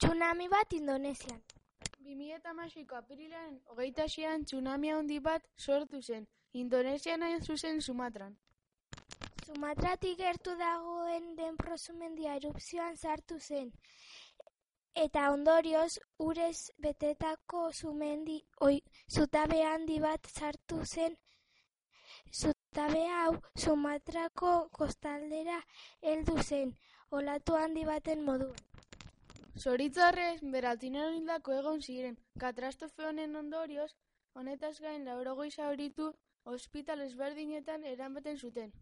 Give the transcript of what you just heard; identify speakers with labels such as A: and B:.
A: Tsunami bat Indonesian.
B: Bi mila eta hamaseiko apirilaren hogeita seian tsunami handi bat sortu zen, Indonesian hain zuzen Sumatran.
A: Sumatratik gertu dagoen Denpro sumendia erupzioan sartu zen. Eta ondorioz, urez betetako sumendi, oi, zutabe handi bat sartu zen. Zutabe hau Sumatrako kostaldera heldu zen, olatu handi baten moduan.
B: Zoritzarrez, beraltinean hildako egon ziren, katastrofe honen ondorioz, honetaz gain laurogoi zauritu ospital ezberdinetan eramaten zuten.